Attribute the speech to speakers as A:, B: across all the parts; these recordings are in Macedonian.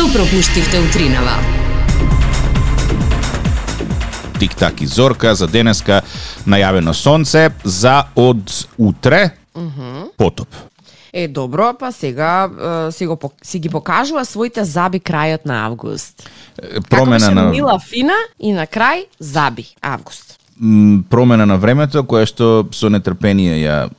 A: Што пропуштивте утринава?
B: Тик-так и зорка за денеска најавено сонце за од утре потоп.
C: Е, добро, па сега си, го, си ги покажува своите заби крајот на август. Како
B: Промена
C: беше
B: на
C: мила фина и на крај заби август.
B: м, промена на времето која што со нетрпение ја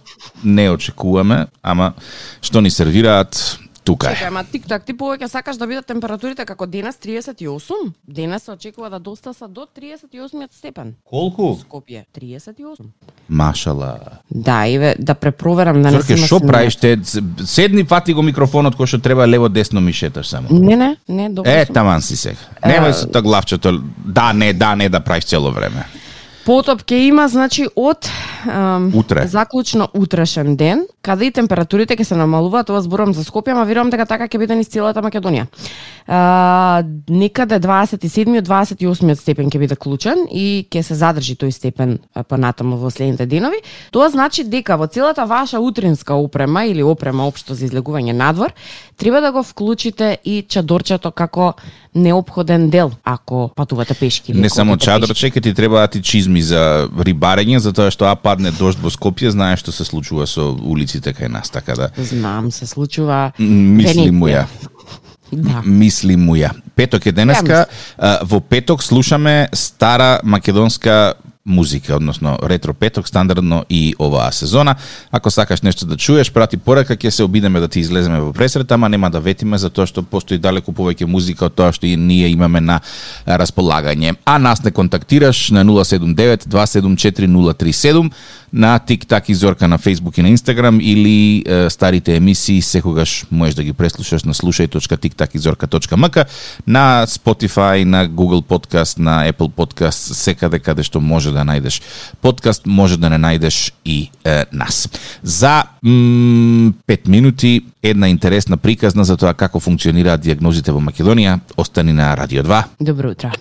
B: не очекуваме, ама што ни сервираат тука е.
C: ама тик-так, ти повеќе сакаш да бидат температурите како денес 38? Денес се очекува да достаса до 38 степен.
B: Колку?
C: Скопје 38.
B: Машала.
C: Да, еве да препроверам да не
B: Зорке,
C: се
B: што правиш те? Седни фати го микрофонот кој што треба лево десно ми шеташ само.
C: Не, не, не, добро
B: Е,
C: сум.
B: таман си сега. Немај со тоа главчето, да, не, да, не да правиш цело време.
C: Потоп ќе има, значи, од
B: Утре.
C: заклучно утрешен ден, каде и температурите ќе се намалуваат, ова зборам за Скопје, ама верувам дека така ќе биде низ целата Македонија. А, некаде 27 28 степен ќе биде клучен и ќе се задржи тој степен понатаму во следните денови. Тоа значи дека во целата ваша утринска опрема или опрема општо за излегување надвор, треба да го вклучите и чадорчето како необходен дел ако патувате пешки.
B: Не само
C: ходите
B: чадор,
C: пешки.
B: чека ти требаат и чизми за рибарење, затоа што а падне дожд во Скопје, знаеш што се случува со улиците кај нас, така да
C: Знам, се случува.
B: мисли му ја.
C: Да.
B: Мисли му ја. Петок е денеска, а, во петок слушаме стара македонска музика, односно ретро петок, стандардно и оваа сезона. Ако сакаш нешто да чуеш, прати порака, ќе се обидеме да ти излеземе во пресрет. ама нема да ветиме затоа што постои далеку повеќе музика од тоа што и ние имаме на располагање. А нас не контактираш на 079 274 037 на TikTok и Зорка на Facebook и на Instagram или е, старите емисии секогаш можеш да ги преслушаш на slušaj.tiktakizorka.mk на Spotify, на Google Podcast, на Apple Podcast, секаде каде што може да најдеш подкаст, може да не најдеш и е, нас. За 5 минути една интересна приказна за тоа како функционираат диагнозите во Македонија. Остани на Радио 2.
C: Добро утро.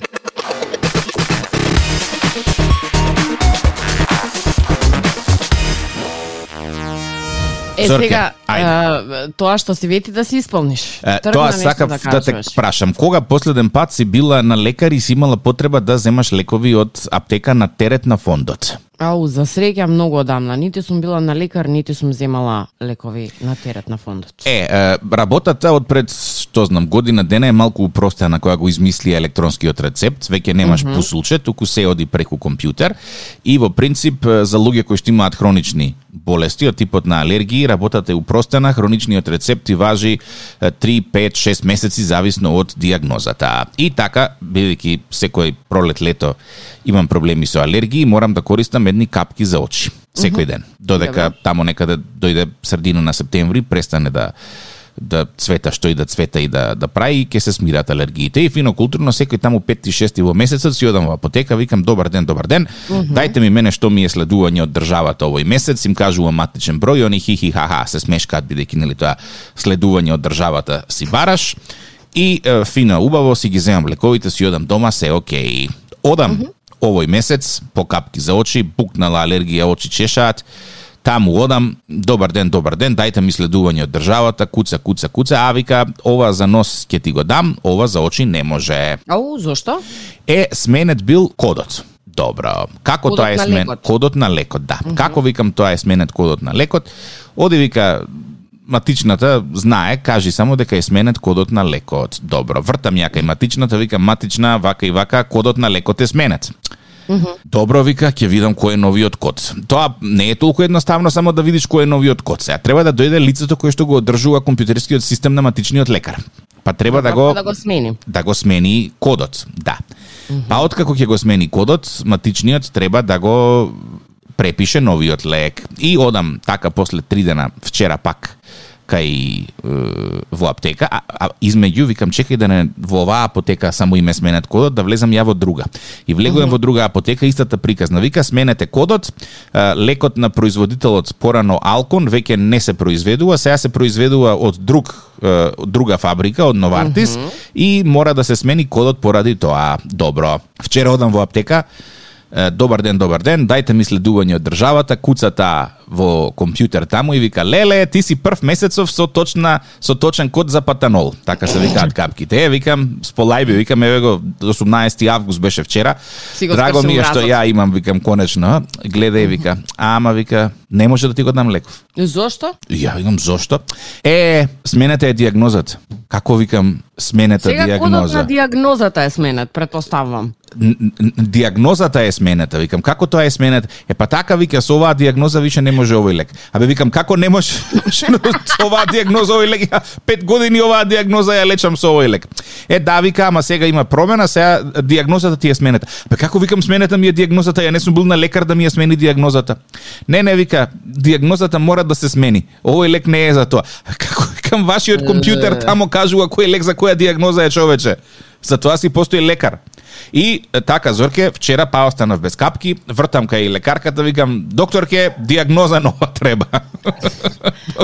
C: Е,
B: Зорке,
C: сега,
B: ајде.
C: а, тоа што си вети да си исполниш.
B: Е, тоа сакав да, да те прашам. Кога последен пат си била на лекар и си имала потреба да земаш лекови од аптека на терет на фондот?
C: Ау, за среќа многу одамна. Нити сум била на лекар, нити сум земала лекови на терет на фондот.
B: Е, е, работата од пред, што знам, година дена е малку упростена која го измисли електронскиот рецепт. Веќе немаш mm -hmm. пусулче, туку се оди преку компјутер и во принцип за луѓе кои што имаат хронични болести од типот на алергии, работата е упростена, хроничниот рецепт ти важи е, 3, 5, 6 месеци зависно од диагнозата. И така, бидејќи секој пролет лето имам проблеми со алергии, морам да користам едни капки за очи секој ден. Додека
C: Добро.
B: таму некаде дојде средина на септември, престане да да цвета што и да цвета и да да прави и ќе се смират алергиите. И фино културно секој таму 5 6 во месецот си одам во апотека, викам добар ден, добар ден. Дајте ми мене што ми е следување од државата овој месец, им кажувам матичен број, они хи хи ха ха се смешкаат бидејќи нели тоа следување од државата си бараш. И е, фина убаво си ги земам лековите, си одам дома, се окей. Одам овој месец по капки за очи, пукнала алергија, очи чешаат. Таму одам, добар ден, добар ден, дајте ми следување од државата, куца, куца, куца, а вика, ова за нос ќе ти го дам, ова за очи не може.
C: Ау, зошто?
B: Е, сменет бил кодот. Добро. Како
C: Кодот
B: тоа е смен...
C: лекот.
B: Кодот на лекот, да. Како викам тоа е сменет кодот на лекот? Оди вика матичната знае, кажи само дека е сменет кодот на лекот. Добро, вртам ја кај матичната, викам матична, вака и вака, кодот на лекот е сменет. Добро вика, ќе видам кој е новиот код. Тоа не е толку едноставно само да видиш кој е новиот код. Сега треба да дојде лицето кое што го одржува компјутерскиот систем на матичниот лекар. Па треба да го
C: да го смени.
B: да го смени кодот, да. Па откако ќе го смени кодот, матичниот треба да го препише новиот лек. И одам така после три дена, вчера пак, кај е, во аптека, а, а измеѓу викам чекај да не во оваа апотека само име сменет кодот, да влезам ја во друга. И влегувам во друга апотека, истата приказна. Вика сменете кодот, е, лекот на производителот порано Алкон веќе не се произведува, сега се произведува од друг од друга фабрика, од Новартис и мора да се смени кодот поради тоа. Добро. Вчера одам во аптека, Добар ден, добар ден, дајте ми следување од државата, куца таа во компјутер таму и вика леле, ти си прв месецов со точна со точен код за патанол. Така се викаат капките. Е, викам, сполајби, викам, еве го 18 август беше вчера. Драго ми е што ја имам, викам конечно. Гледај, вика, ама вика, не може да ти го дам леков.
C: Зошто?
B: Ја викам зошто? Е, сменете е диагнозата. Како викам сменета
C: Сега кодот на диагнозата е сменет,
B: н- диагнозата е сменета, викам, како тоа е сменета? Е па така вика со оваа диагноза више не може овој лек. Абе викам како не може со оваа диагноза овој лек? Пет години оваа диагноза ја лечам со овој лек. Е да вика, ама сега има промена, сега диагнозата ти е сменета. Па како викам сменета ми е диагнозата, ја не сум бил на лекар да ми ја смени диагнозата. Не, не вика, диагнозата мора да се смени. Овој лек не е за тоа. Како викам вашиот компјутер тамо кажува кој лек за која диагноза е човече. За тоа си постои лекар. И е, така, Зорке, вчера па останав без капки, вртам кај лекарката, викам, докторке, диагноза нова треба.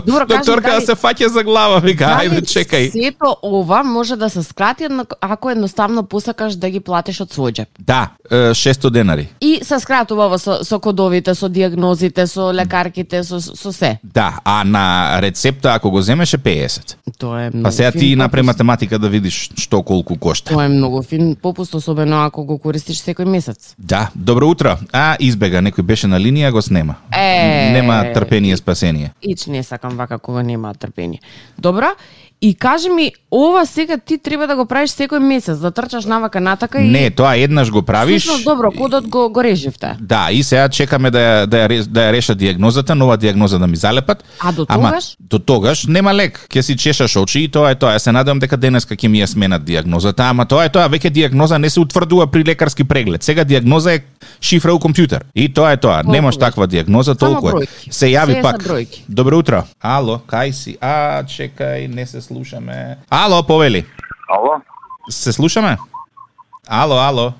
C: Добро,
B: Докторка да
C: дали-
B: се фаќа за глава, вика, ајде, чекај.
C: Сето ова може да се скрати ако едноставно посакаш да ги платиш од свој джеб.
B: Да, е, 600 денари.
C: И се скратува ова со, со кодовите, со диагнозите, со лекарките, со, со се.
B: Да, а на рецепта ако го земеше 50.
C: Тоа е многу
B: Па сега ти направи
C: попуст.
B: математика да видиш што колку кошта.
C: Тоа е многу фин попуст, особено ако го користиш секој месец.
B: Да, добро утро. А, избега, некој беше на линија, го снема.
C: Е.
B: Нема трпение спасение.
C: Ич не сакам вака кога нема трпение. Добра, и кажи ми, ова сега ти треба да го правиш секој месец, да трчаш навака натака и...
B: Не, тоа еднаш го правиш.
C: Слушно, добро, кодот го, го реживте.
B: Да, и сега чекаме да ја, да ја, да ја реша диагнозата, нова диагноза да ми залепат.
C: А до
B: Ама,
C: тогаш?
B: до тогаш нема лек. Ќе си чешаш очи и тоа е тоа. Ја се надевам дека денеска ќе ми ја сменат диагнозата, ама тоа е тоа. Веќе диагноза не се утврдува при лекарски преглед. Сега диагноза е шифра у компјутер. И тоа е тоа. Немаш таква диагноза,
C: Само
B: толку е. Се јави
C: Се
B: пак. Добро утро. Ало, кај си? А, чекај, не се слушаме. Ало, повели.
A: Ало?
B: Се слушаме? Ало, ало.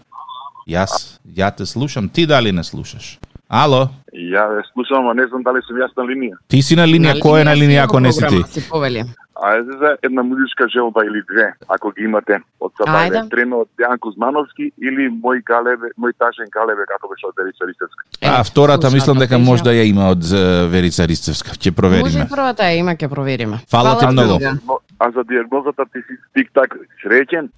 B: Јас, ја те слушам, ти дали не слушаш? Ало,
A: Ја ве слушам, а не знам дали сум јас на линија.
B: ти си на линија, кој е на линија ако не си ти?
C: програма, Си повели.
A: Ајде за една музичка желба или две, ако ги имате. Од. Сабајле трено од Дејан Кузмановски или мој Галебе, мој тажен Галебе, како беше од Верица Ристевска.
B: А, втората мислам дека може да ја има од Верица Ристевска. Ќе
C: Може и
B: провериме.
C: првата ја има, ќе провериме.
B: Фала ти многу.
A: А за диагнозата ти си тик-так среќен.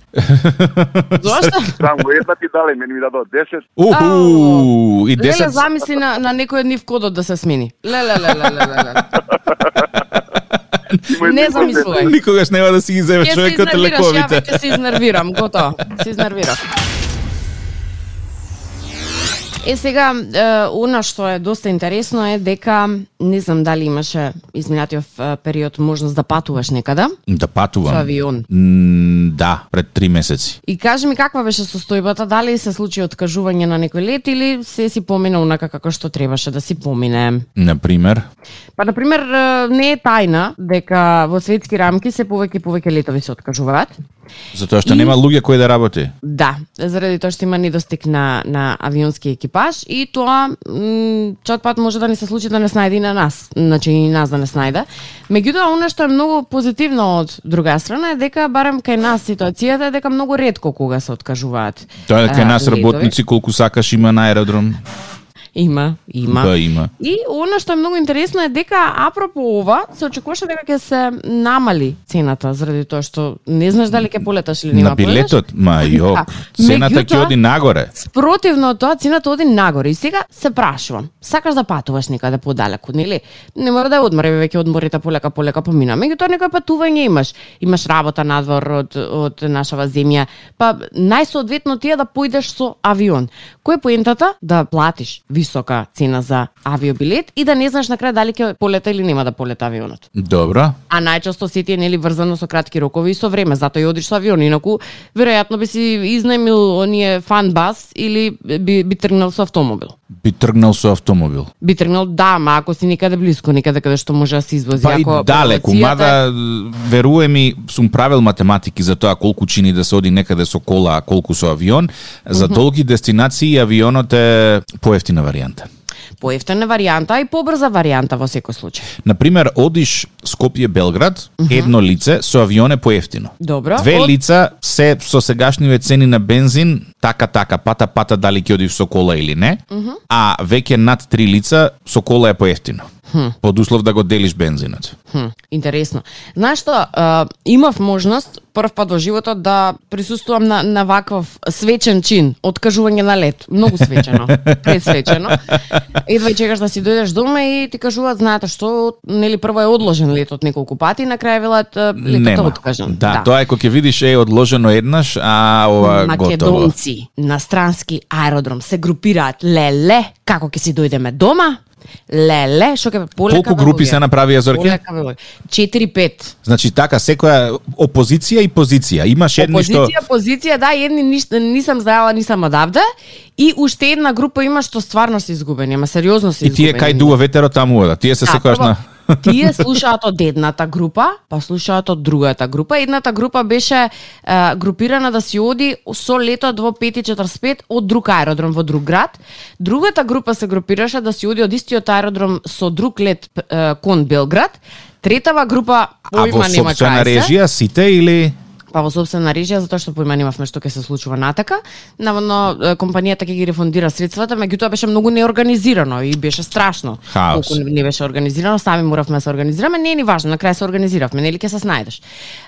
C: Зошто?
A: Само една ти дале, мене ми дадоа 10.
B: Уху, и
C: Леле,
B: 10
C: замисли на, на некој од нив кодот да се смени. Леле, леле, леле, леле. Не замислувај.
B: никогаш нема да си ги земе
C: Ќе се
B: човекот лековите.
C: веќе се изнервирам, готово. Се изнервирав. Е сега, е, она што е доста интересно е дека не знам дали имаше изминатиот период можност да патуваш некаде
B: Да
C: со
B: патувам.
C: авион.
B: М, Да, пред три месеци.
C: И кажи ми каква беше состојбата, дали се случи откажување на некој лет или се си помина онака како што требаше да си помине.
B: Например,
C: Па, например, е, не е тајна дека во светски рамки се повеќе и повеќе летови се откажуваат.
B: Затоа што
C: И-
B: нема луѓе кои да работи.
C: Да, заради тоа што има недостиг на, на авионски екипаж и тоа чат пат може да ни се случи да не снајде и на нас, значи и нас да не снајде. Меѓутоа, она што е многу позитивно од друга страна е дека барем кај нас ситуацијата е дека многу ретко кога се откажуваат.
B: Тоа е кај нас
C: летови.
B: работници колку сакаш има на аеродром.
C: Има, има.
B: Да, има.
C: И она што е многу интересно е дека апропо ова се очекуваше дека ќе се намали цената заради тоа што не знаеш дали ќе полеташ или нема
B: На билетот, ма јо,
C: Да.
B: цената ќе оди нагоре.
C: Спротивно тоа, цената оди нагоре. И сега се прашувам, сакаш да патуваш некаде подалеку, нели? Не мора да е одмор, веќе одморите полека полека помина. Меѓутоа некој патување имаш. Имаш работа надвор од од нашава земја. Па најсоодветно ти е да појдеш со авион. Кој е поентата? Да платиш висока цена за авиобилет и да не знаеш на крај дали ќе полета или нема да полета авионот.
B: Добро.
C: А најчесто сите е нели врзано со кратки рокови и со време, затоа и одиш со авион, инаку веројатно би си изнајмил оние фан бас или би, би тргнал со автомобил.
B: Би тргнал со автомобил.
C: Би тргнал, да, ма ако си некаде близко, некаде каде што може да се извози.
B: Па и
C: ако
B: далеку,
C: провинцијата-
B: мада веруе ми, сум правил математики за тоа колку чини да се оди некаде со кола, а колку со авион. За долги дестинации авионот е поевтина варијанта.
C: Поевтина варијанта, а и побрза варијанта во секој случај.
B: Например, одиш Скопје Белград, едно лице со авионе поевтино.
C: Добро.
B: Две
C: Од-
B: лица се со сегашниве цени на бензин, така така, пата пата дали ќе одиш со кола или не, а веќе над три лица со кола е поевтино. Под услов да го делиш бензинот.
C: Хм, интересно. Знаеш што, а, имав можност прв пат во животот да присуствувам на, на ваков свечен чин, откажување на лет. Многу свечено, предсвечено. Едва чекаш да си дојдеш дома и ти кажуваат, знаете што, нели прво е одложен летот неколку пати на крај велат летот откажан.
B: Да, тоа е кога ќе видиш е одложено еднаш, а ова готово.
C: Македонци на странски аеродром се групираат леле, како ќе си дојдеме дома? Леле, што ќе полека
B: Колку групи се направија Зорке?
C: Полека бе, 4-5.
B: Значи така, секоја опозиција и позиција. Имаш едни што
C: Опозиција, позиција, да, едни ништо, нисам знаела, нисам одавде. И уште една група има што стварно се изгубени, ама сериозно се
B: и тие
C: изгубени.
B: кај дуа ветеро таму ода. Тие се
C: Да,
B: секојаш
C: прво,
B: на
C: Тие слушаат од едната група, па слушаат од другата група. Едната група беше е, групирана да си оди со летот во 5.45 од друг аеродром во друг град. Другата група се групираше да си оди од истиот аеродром со друг лет е, кон Белград. Третава група
B: А во собствена режија сите или
C: Па во собствена режија, затоа што појма немавме што ќе се случува натака. Наводно компанијата ќе ги рефундира средствата, меѓутоа беше многу неорганизирано и беше страшно.
B: Хаос.
C: Колку не беше организирано, сами моравме да се организираме, не е ни важно, на крај се организиравме, нели ќе се снајдеш.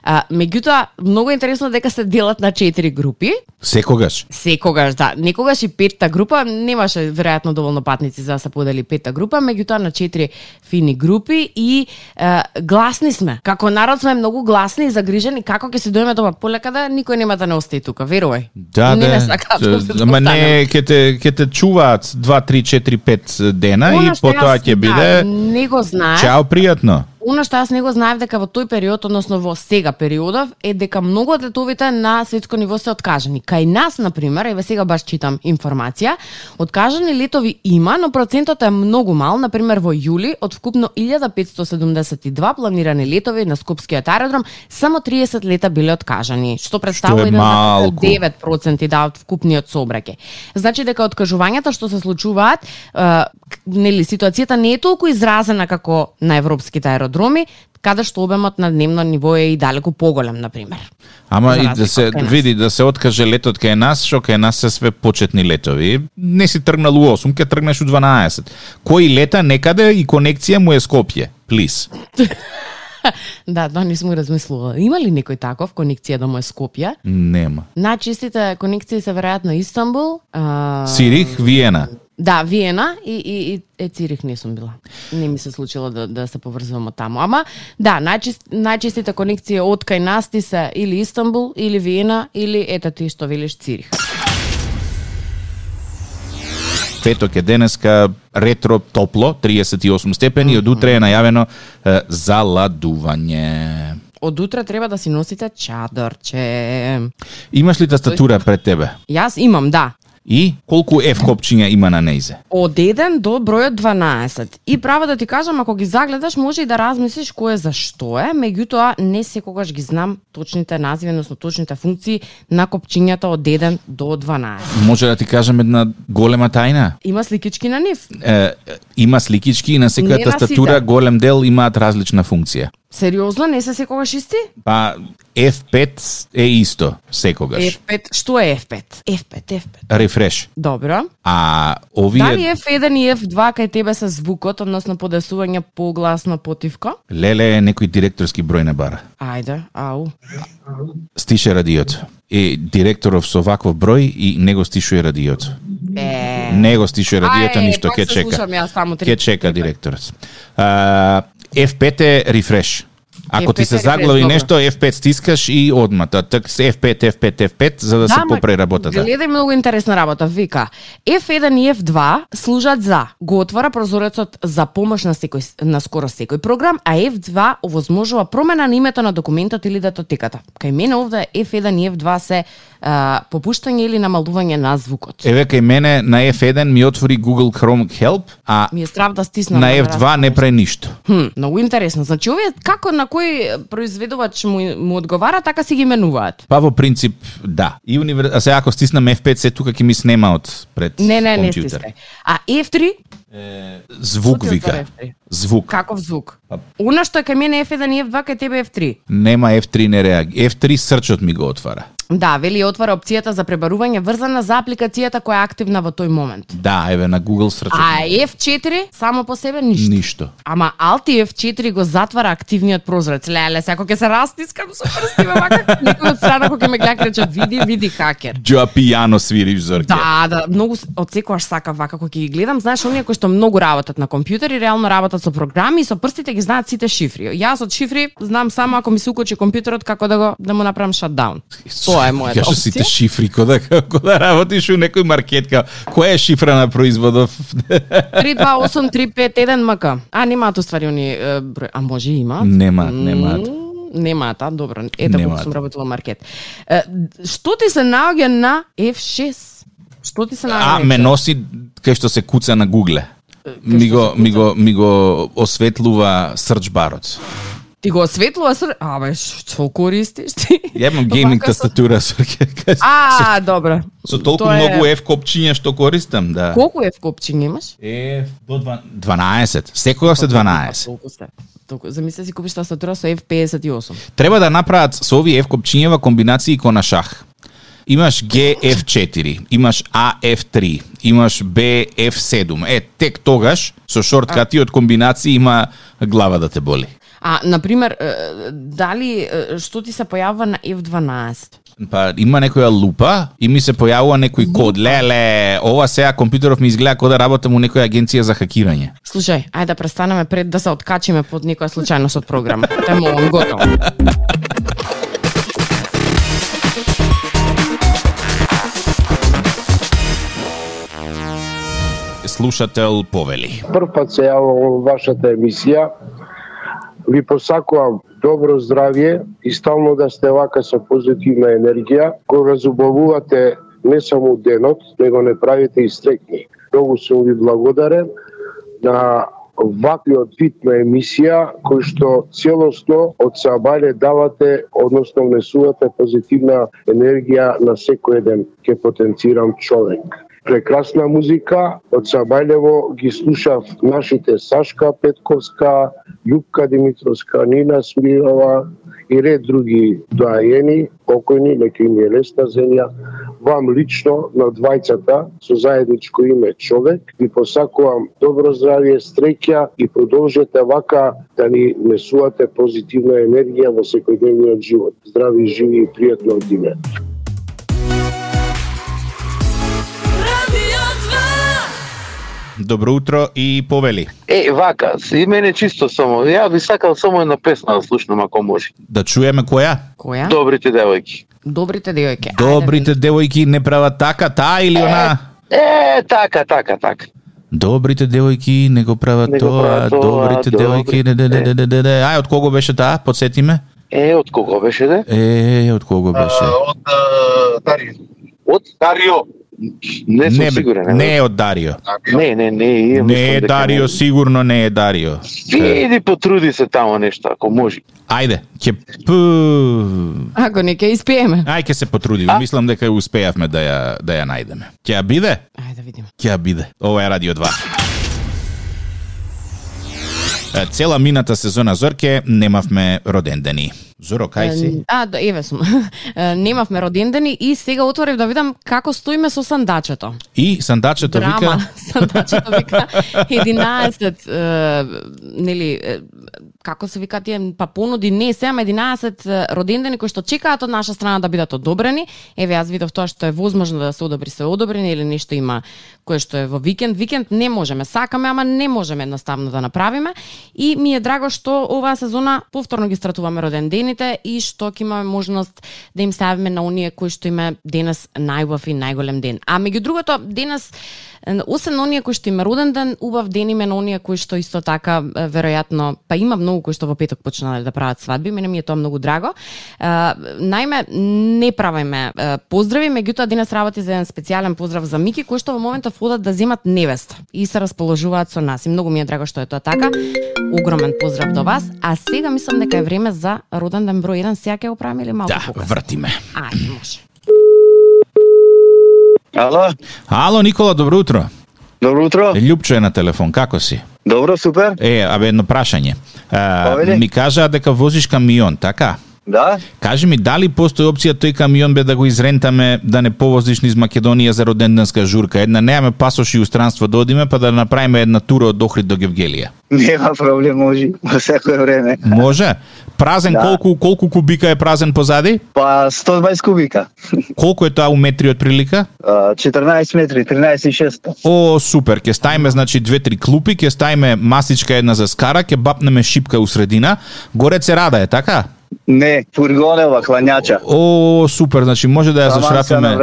C: А, меѓутоа, многу е интересно дека се делат на четири групи,
B: секогаш?
C: секогаш, да, некогаш и петта група, немаше веројатно доволно патници за да се подели петта група, меѓутоа на четири фини групи и е, гласни сме. Како народ сме многу гласни и загрижени како ќе се дојме дома полека да никој нема да не остане тука, верувај.
B: Да,
C: не,
B: да.
C: не да се
B: Ама не, ќе те ќе те чуваат 2 3 4 5 дена
C: Она
B: и потоа ќе биде
C: да, не го знаев.
B: чао пријатно.
C: Оно што јас не го знаев дека во тој период, односно во сега периодов, е дека многу од летовите на светско ниво се откажани. Кај нас, на пример, еве сега баш читам информација, откажани летови има, но процентот е многу мал. На пример, во јули, од вкупно 1572 планирани летови на Скопскиот аеродром, само 30 лета биле откажани, што представува
B: е
C: 1,9%
B: малку.
C: 9% да од вкупниот собраќај. Значи дека откажувањата што се случуваат, е, нели ситуацијата не е толку изразена како на европските аеродроми, каде што обемот на дневно ниво е и далеку поголем, на пример.
B: Ама и да се види да се откаже летот кај нас, што кај нас се све почетни летови. Не си тргнал у 8, ќе тргнеш у 12. Кој лета некаде и конекција му е Скопје. Плиз.
C: Да, тоа не сум размислувала. Има ли некој таков конекција да му е Скопје?
B: Нема.
C: Најчистите конекции се веројатно Истанбул, а...
B: Сирих, Виена.
C: Да, Виена и, и, и е Цирих не сум била. Не ми се случило да, да се поврзувам од таму. Ама, да, најчист, најчистите конекции од кај нас ти се или Истанбул, или Виена, или ете ти што велиш Цирих.
B: Петок е денеска ретро топло, 38 степени, од утре е најавено е, заладување.
C: Од утре треба да си носите чадорче.
B: Имаш ли тастатура пред тебе?
C: Јас имам, да.
B: И колку F копчиња има на неизе?
C: Од 1 до бројот 12. И право да ти кажам, ако ги загледаш, може и да размислиш кој е за што е, меѓутоа не секогаш ги знам точните називи, односно точните функции на копчињата од 1 до 12.
B: Може да ти кажам една голема тајна?
C: Има сликички на нив.
B: Е, има сликички и на секоја тастатура голем дел имаат различна функција.
C: Сериозно, не се секогаш исти?
B: Па F5 е исто секогаш.
C: F5, што е F5? F5, F5.
B: Рефреш.
C: Добро.
B: А овие
C: Дали F1 и F2 кај тебе се звукот, односно подесување погласно потивка?
B: леле е некој директорски број на бара.
C: Ајде, ау.
B: Стише радиото. И директоров со ваков број и него стишува радиото.
C: Е.
B: Него стишува радиото,
C: Ај,
B: ништо
C: пак
B: ќе
C: се
B: чека.
C: слушам три-
B: Ќе чека директорот. А, F5 е рефреш. Ако ти
C: F5
B: се
C: е рефреш,
B: заглави нешто, F5 стискаш и одма. Та так се F5, F5, F5 за да се
C: ма,
B: попре работата.
C: Гледај многу интересна работа. Вика, F1 и F2 служат за го отвара прозорецот за помош на секој на скоро секој програм, а F2 овозможува промена на името на документот или датотеката. Кај мене овде F1 и F2 се а, попуштање или намалување на звукот.
B: Еве кај мене на F1 ми отвори Google Chrome Help, а
C: Ми е страв да стиснам.
B: на
C: да
B: F2 не прави ништо.
C: Хм, многу интересно. Значи, овие како на кој произведувач му, му одговара, така си ги менуваат.
B: Па во принцип, да. И универ... А сега ако стиснам F5, се тука ќе ми снема од пред
C: Не, не, не
B: компјутер.
C: стискај. А F3,
B: Звук
C: Што ти
B: вика.
C: отвора F3?
B: Звук.
C: Каков звук?
B: Па-
C: Уна што е кај мене F1 и F2, кај тебе F3.
B: Нема F3 не реаги. F3 срчот ми го отвара.
C: Да, вели отвара опцијата за пребарување врзана за апликацијата која е активна во тој момент.
B: Да, еве на Google срчот.
C: А
B: ми го-
C: F4 само по себе ништо.
B: Ништо.
C: Ама Alt F4 го затвара активниот прозорец. Леле, секој ќе се растискам со прстиме вака. Некој од страна кој ќе ме гледа рече види, види хакер.
B: Джоа пијано свириш Зорке.
C: Да, да, многу од секогаш сакав вака кога ќе ги гледам, знаеш оние кои што многу работат на компјутери, реално работат со програми и со прстите ги знаат сите шифри. Јас од шифри знам само ако ми се укочи компјутерот како да го да му направам шатдаун. Тоа е мојата
B: Кажа сите
C: опција.
B: шифри кога да, кога да работиш у некој маркетка. Која е шифра на производов?
C: 328351 МК. А немаат уствари они а може и имаат?
B: Немаат, немаат.
C: Немаат, а добро. Ете колку сум работила маркет. Што ти се наоѓа на F6? Што ти се наоѓа
B: А, ме
C: F6?
B: носи кај што се куца на Google. Ми го, ми го, ми го осветлува search барот.
C: Ти го осветлува ср... Абе, што користиш ти?
B: Ја имам гейминг тастатура со,
C: А, добро.
B: со толку
C: е-
B: многу F копчиња што користам, да.
C: Колку е в копчиња имаш?
B: F до 12. Секогаш се 12.
C: Толку сте. Толку. Замисли си купиш тастатура со F58.
B: Треба да направат со овие F копчињева комбинации ко на шах. Имаш GF4, имаш AF3, имаш BF7. Е, тек тогаш со шорткатиот комбинации има глава да те боли.
C: А, например, дали што ти се појавува на F12?
B: Па има некоја лупа и ми се појавува некој код. Леле, ова сега компјутеров ми изгледа како да работам у некоја агенција за хакирање.
C: Слушај, ајде да престанеме пред да се откачиме под некоја случајност од програма. Те молам, готово.
B: Слушател повели.
D: прв пат се јавам вашата емисија. Ви посакувам добро здравје и стално да сте вака со позитивна енергија, кој разубавувате не само денот, него не правите и стрекни. Многу сум ви благодарен на ваквиот вид на емисија кој што целосно од Сабајле давате, односно внесувате позитивна енергија на секој еден ке потенцирам човек прекрасна музика. Од Сабајлево ги слушав нашите Сашка Петковска, Јупка Димитровска, Нина Смирова и ред други доајени, покојни, нека им е лесна земја. Вам лично на двајцата со заедничко име човек ви посакувам добро здравје, среќа и продолжете вака да ни несувате позитивна енергија во секојдневниот живот. Здрави, живи и пријатно од
B: Добро утро и повели.
E: Е, вака, и мене чисто само. Ја би сакал само една песна да слушнам ако може.
B: Да чуеме која?
C: Која?
E: Добрите девојки.
C: Добрите девојки. Ајде,
B: Добрите девојки не прават така, таа или она?
E: Е, така, така, така.
B: Добрите девојки не го прават
E: Не го
B: тоа,
E: прават тоа,
B: добрите
E: добри-
B: девојки не не не не не не. Ај од кого беше таа? Подсети ме.
E: Е, од кого беше де?
B: Е, од кого беше?
F: од а, Дарио.
E: Од
F: Дарио.
E: Не сум
B: Не,
E: сигурен.
B: не е од Дарио.
E: Не, не, не, ја
B: Не е
E: дека
B: Дарио,
E: не.
B: сигурно не е Дарио.
E: Види, потруди се тамо нешто, ако може.
B: Ајде, ќе п...
C: Ако не ќе испееме.
B: Ај ќе се потрудиме. Мислам дека успеавме да ја да ја најдеме. Ќе ја биде?
C: Ајде да видиме.
B: Ќе ја биде. Ова е Радио 2. Е, Цела мината сезона Зорке немавме родендени. Зоро, кај си?
C: А, да, еве сум. Немавме родендени и сега отворив да видам како стоиме со сандачето.
B: И сандачето
C: Драма.
B: вика...
C: Сандачето вика 11, е, нели, е, како се вика тие, па понуди не се, ама 11 е, родендени кои што чекаат од наша страна да бидат одобрени. Еве јас видов тоа што е возможно да се одобри се одобрени или нешто има кое што е во викенд. Викенд не можеме, сакаме, ама не можеме едноставно да направиме. И ми е драго што оваа сезона повторно ги стратуваме родендените и што ќе имаме можност да им ставиме на оние кои што има денес најубав и најголем ден. А меѓу другото, денес освен на оние кои што има роден ден, убав ден име на оние кои што исто така веројатно, па има многу кои што во петок почнале да прават свадби, мене ми е тоа многу драго. Најме не правиме поздрави, меѓутоа денес работи за еден специјален поздрав за Мики кои што во моментов одат да земат невеста и се расположуваат со нас. И многу ми е драго што е тоа така. Огромен поздрав до вас. А сега мислам дека е време за роден ден број 1. Сега ќе го правиме или малку
B: Да,
C: покасно?
B: вртиме.
C: Ајде, може.
F: Ало?
B: Ало, Никола, добро утро.
G: Добро утро.
B: Лјупчо е на телефон, како си?
G: Добро, супер.
B: Е, абе едно прашање. А, ми кажаа дека возиш камион, така?
G: Да?
B: Кажи ми, дали постои опција тој камион бе да го изрентаме, да не повозиш низ Македонија за роденденска журка? Една немаме пасош и устранство да одиме, па да направиме една тура од Охрид до Гевгелија.
G: Нема проблем, може. Во секое време.
B: Може? Празен
G: Да.
B: колку колку кубика е празен позади?
G: Па 120 кубика.
B: Колку е тоа у метри од прилика?
G: А, 14 метри, 13,6.
B: О, супер, ќе ставиме значи две-три клупи, ќе ставиме масичка една за скара, ќе бапнеме шипка у средина. Горе се рада е, така?
G: Не, фургонева, кланјача.
B: О, супер, значи може да ја
G: се
B: зашрафиме.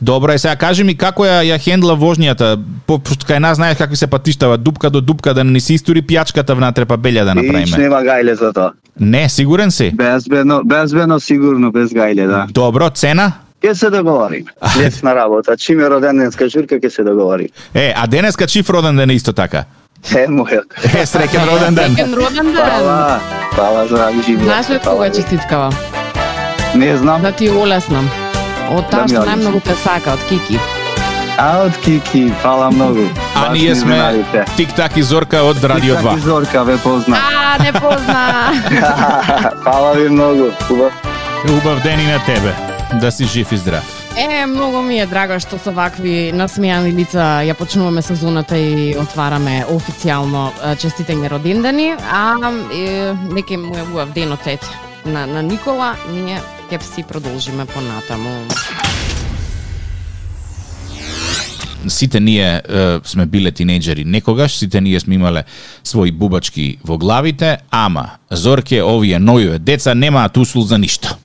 B: Добро, е сега кажи ми како ја ја хендла воžњата? По кај нас знаеш какви се патиштава, дупка до дупка да не си истори пијачката внатре па белја да
G: Ич
B: направиме.
G: нема гајле за тоа.
B: Не, сигурен си?
G: Безбедно, безбедно сигурно без гајле, да.
B: Добро, цена?
G: Ке се договориме. Лесна работа. Чим е роденденска журка, ке се договориме.
B: Е, а денеска чиф роден ден исто така.
G: Е, мојот.
B: Е, среќен роден ден.
C: Среќен роден ден.
G: Фала, фала, здрави живи.
C: Знаеш ли кога честиткава?
G: Не знам.
C: Да ти олеснам. Од
G: Да
C: таа што најмногу те сака, од Кики.
G: А од Кики, фала многу.
B: А ние сме. Тик-так и Зорка од Радио
G: Тик-так
B: 2.
G: и Зорка ве позна.
C: А, не позна.
G: Фала ви многу. Убав.
B: Убав ден и на тебе. Да си жив и здрав.
C: Е, многу ми е драго што со вакви насмејани лица ја почнуваме сезоната и отвараме официјално честитење честитање родендени, а е, неке му е убав денот ет на, на Никола, ние ќе си продолжиме понатаму.
B: сите ние е, сме биле тинејџери некогаш, сите ние сме имале своји бубачки во главите, ама Зорке, овие новиве деца немаат услуг за ништо.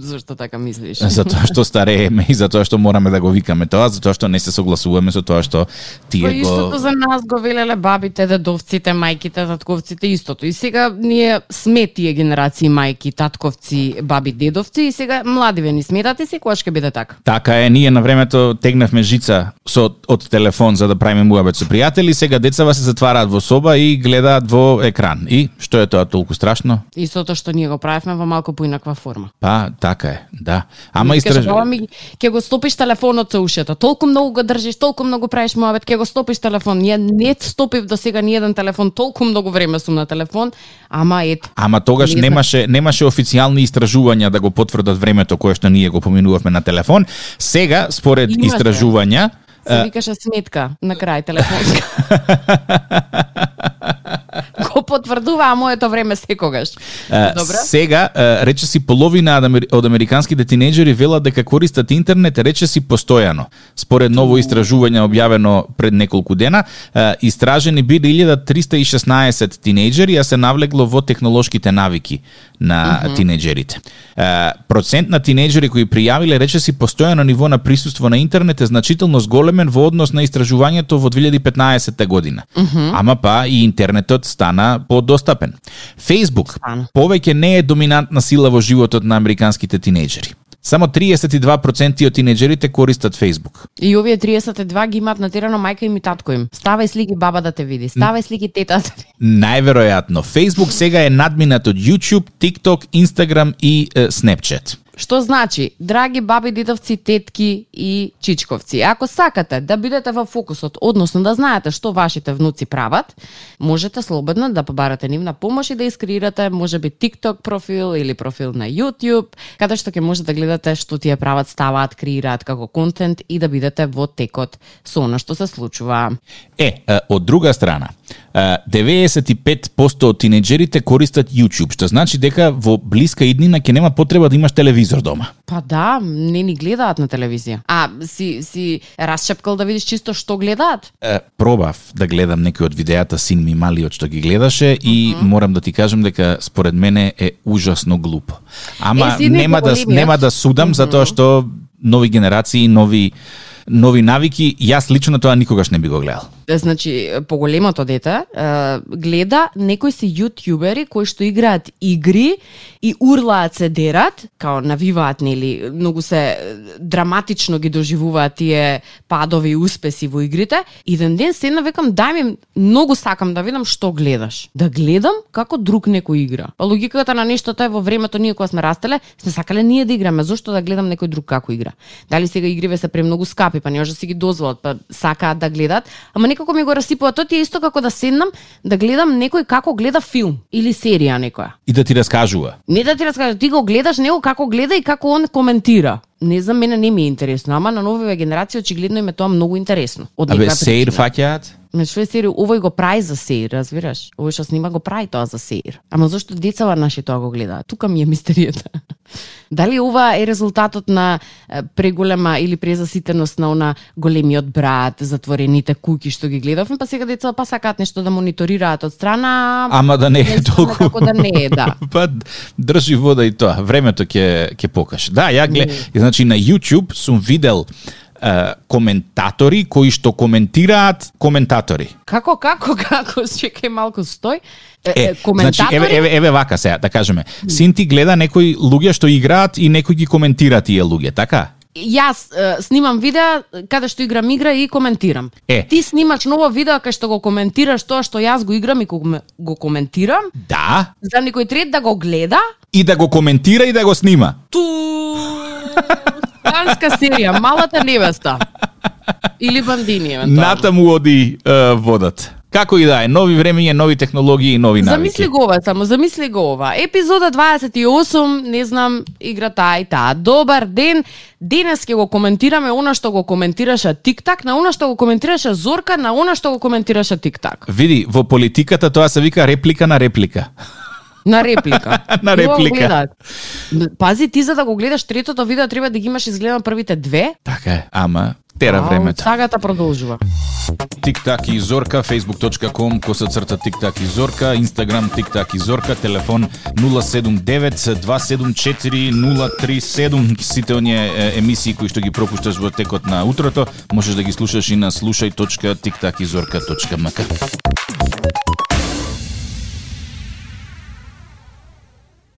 C: Зошто така мислиш?
B: Затоа што старееме и затоа што мораме да го викаме тоа, затоа што не се согласуваме со тоа што
C: Па
B: тие
C: истото
B: го
C: за нас го велеле бабите, дедовците, мајките, татковците, истото. И сега ние сме тие генерации мајки, татковци, баби, дедовци и сега младиве ни сметате се кога ќе биде така.
B: Така е, ние на времето тегнавме жица со од телефон за да правиме муабет со пријатели, сега децава се затвараат во соба и гледаат во екран. И што е тоа толку страшно?
C: Истото што ние го правевме во малку поинаква форма.
B: Па, така е, да. Ама
C: Ми кажа,
B: истраж...
C: баба ми, ќе го стопиш телефонот со ушето. Толку многу го држиш, толку многу правиш муабет, ќе го стопиш телефон. Ние не стопив до сега ни еден телефон, толку многу време сум на телефон, ама ет.
B: Ама тогаш
C: Не
B: немаше немаше официјални истражувања да го потврдат времето кое што ние го поминувавме на телефон. Сега според
C: Имаше.
B: истражувања
C: Се викаше сметка на крај телефонска. го потврдува моето време секогаш.
B: Е,
C: Добре.
B: Сега, рече си половина од амери- од американските тинејџери велат дека користат интернет, рече си постојано. Според ново истражување објавено пред неколку дена, истражени биле 1316 тинејџери, а се навлегло во технолошките навики на тинејџерите. Е, Процент на тинејџери кои пријавиле рече си постојано ниво на присуство на интернет е значително зголемен во однос на истражувањето во 2015 година. Ама па и интернетот стана подостапен. Facebook повеќе не е доминантна сила во животот на американските тинејџери. Само 32% од тинејџерите користат Facebook.
C: И овие 32 ги имаат натерано мајка им и татко им. Ставај слики баба да те види, ставај слики тета да те види.
B: Најверојатно, Facebook сега е надминат од YouTube, TikTok, Instagram и е, Snapchat.
C: Што значи, драги баби, дедовци, тетки и чичковци, ако сакате да бидете во фокусот, односно да знаете што вашите внуци прават, можете слободно да побарате нивна помош и да искреирате можеби TikTok профил или профил на YouTube, каде што ќе можете да гледате што тие прават, ставаат, креираат како контент и да бидете во текот со она што се случува.
B: Е, од друга страна, 95% од тинејџерите користат YouTube, што значи дека во блиска иднина ќе нема потреба да имаш телевизор дома.
C: Па да, не ни гледаат на телевизија. А, си, си расчепкал да видиш чисто што гледаат?
B: Е, пробав да гледам некои од видеата син ми малиот што ги гледаше и морам да ти кажам дека според мене е ужасно глупо. Ама
C: Е,
B: нема да нема да судам затоа што нови генерации, нови нови навики, јас лично тоа никогаш не би го гледал.
C: значи поголемото дете е, гледа некои се јутјубери кои што играат игри и урлаат се дерат, као навиваат нели, многу се драматично ги доживуваат тие падови и успеси во игрите. и ден седна векам дај ми многу сакам да видам што гледаш. Да гледам како друг некој игра. Па логиката на нештото е во времето ние кога сме растеле, сме сакале ние да играме, зошто да гледам некој друг како игра. Дали сега игриве се премногу скапи, па не може да си ги дозволат, па сакаат да гледат, ама некако ми го расипува тоа ти е исто како да седнам да гледам некој како гледа филм или серија некоја.
B: И да ти раскажува.
C: Не да ти раскажа, ти го гледаш него како гледа и како он коментира. Не знам, мене не ми е интересно, ама на новиве генерации очигледно им е тоа многу интересно. Од
B: Абе, сеир фаќаат?
C: Ме што е сери, овој го прави за сеир, разбираш? Овој што снима го прави тоа за сеир. Ама зашто децава наши тоа го гледаат? Тука ми е мистеријата. Дали ова е резултатот на преголема или презаситеност на она големиот брат, затворените куки што ги гледавме, па сега децата па сакаат нешто да мониторираат од страна.
B: Ама да не е толку.
C: Како да не е, да.
B: па држи вода и тоа. Времето ќе ќе покаже. Да, ја глед, значи на YouTube сум видел е, коментатори кои што коментираат коментатори.
C: Како, како, како, чекај малку стој. Е,
B: Е, значи,
C: коментатори,
B: еве, еве, еве вака сега, да кажеме. Синти гледа некои луѓе што играат и некои ги коментира тие луѓе, така?
C: Јас е, снимам видеа каде што играм игра и коментирам.
B: Е.
C: Ти снимаш ново видео кај што го коментираш тоа што јас го играм и го, го коментирам,
B: Да,
C: за некој трет да го гледа.
B: и да го коментира и да го снима.
C: Ту Шпанска серија, малата невеста. Или бандини, евентуално.
B: Натаму оди е, водат. Како и да е, нови времења, нови технологии и нови навики.
C: Замисли го ова, само замисли го ова. Епизода 28, не знам, игра таа и таа. Добар ден. Денес ќе го коментираме она што го коментираше Тиктак, на она што го коментираше Зорка, на она што го коментираше Тиктак.
B: Види, во политиката тоа се вика реплика на реплика.
C: На реплика.
B: На реплика.
C: Пази, ти за да го гледаш третото видео треба да ги имаш изгледано првите две.
B: Така е, ама тера времето.
C: Сагата продолжува.
B: Тиктак и Зорка, facebook.com, коса црта Тиктак и Зорка, Instagram Тиктак и Зорка, телефон 079 274 037. Сите оние емисии кои што ги пропушташ во текот на утрото, можеш да ги слушаш и на слушај.тиктакизорка.мк.